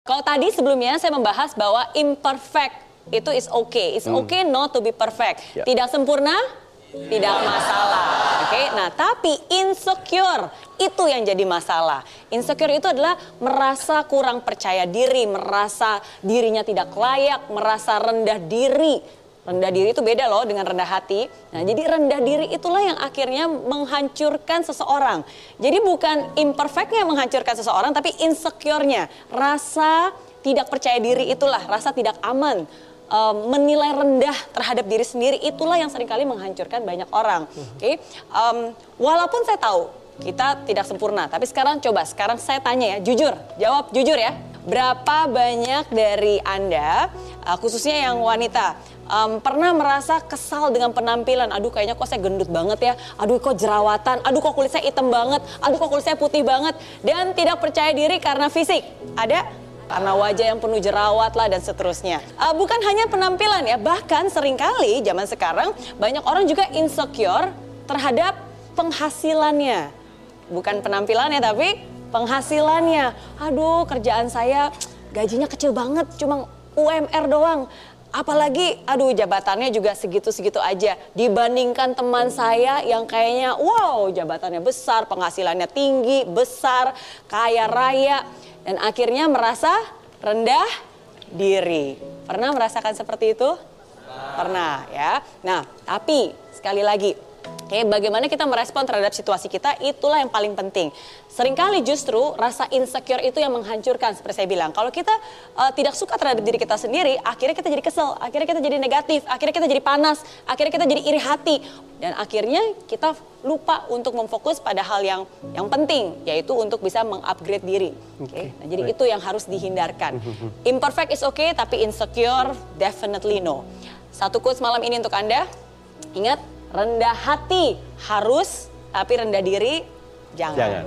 Kalau tadi sebelumnya saya membahas bahwa imperfect itu is okay. It's okay not to be perfect. Ya. Tidak sempurna, tidak masalah. Oke. Nah, tapi insecure itu yang jadi masalah. Insecure itu adalah merasa kurang percaya diri, merasa dirinya tidak layak, merasa rendah diri. Rendah diri itu beda loh dengan rendah hati. Nah, jadi rendah diri itulah yang akhirnya menghancurkan seseorang. Jadi bukan imperfectnya yang menghancurkan seseorang, tapi insecure-nya. Rasa tidak percaya diri itulah, rasa tidak aman. menilai rendah terhadap diri sendiri itulah yang sering kali menghancurkan banyak orang. Oke, Em, walaupun saya tahu kita tidak sempurna, tapi sekarang coba sekarang saya tanya ya, jujur, jawab jujur ya. Berapa banyak dari anda, eh, khususnya yang wanita, em, pernah merasa kesal dengan penampilan? Aduh, kayaknya kok saya gendut banget ya. Aduh, kok jerawatan. Aduh, kok kulit saya hitam banget. Aduh, kok kulit saya putih banget. Dan tidak percaya diri karena fisik. Ada? karena wajah yang penuh jerawat lah dan seterusnya. Uh, bukan hanya penampilan ya, bahkan sering kali zaman sekarang banyak orang juga insecure terhadap penghasilannya. Bukan penampilannya tapi penghasilannya. Aduh kerjaan saya gajinya kecil banget, cuma UMR doang. Apalagi, aduh jabatannya juga segitu-segitu aja. Dibandingkan teman saya yang kayaknya, wow jabatannya besar, penghasilannya tinggi, besar, kaya raya. Dan akhirnya merasa rendah diri. Pernah merasakan seperti itu? Pernah ya. Nah, tapi sekali lagi, Oke, bagaimana kita merespon terhadap situasi kita itulah yang paling penting. Seringkali justru rasa insecure itu yang menghancurkan seperti saya bilang. Kalau kita eh, tidak suka terhadap diri kita sendiri, akhirnya kita jadi kesel, akhirnya kita jadi negatif, akhirnya kita jadi panas, akhirnya kita jadi iri hati dan akhirnya kita lupa untuk memfokus pada hal yang yang penting yaitu untuk bisa mengupgrade diri. Oke. Nah, jadi itu yang harus dihindarkan. Imperfect is okay tapi insecure definitely no. Satu quotes malam ini untuk Anda. Ingat, rendah hati harus, tapi rendah diri jangan. Jangan.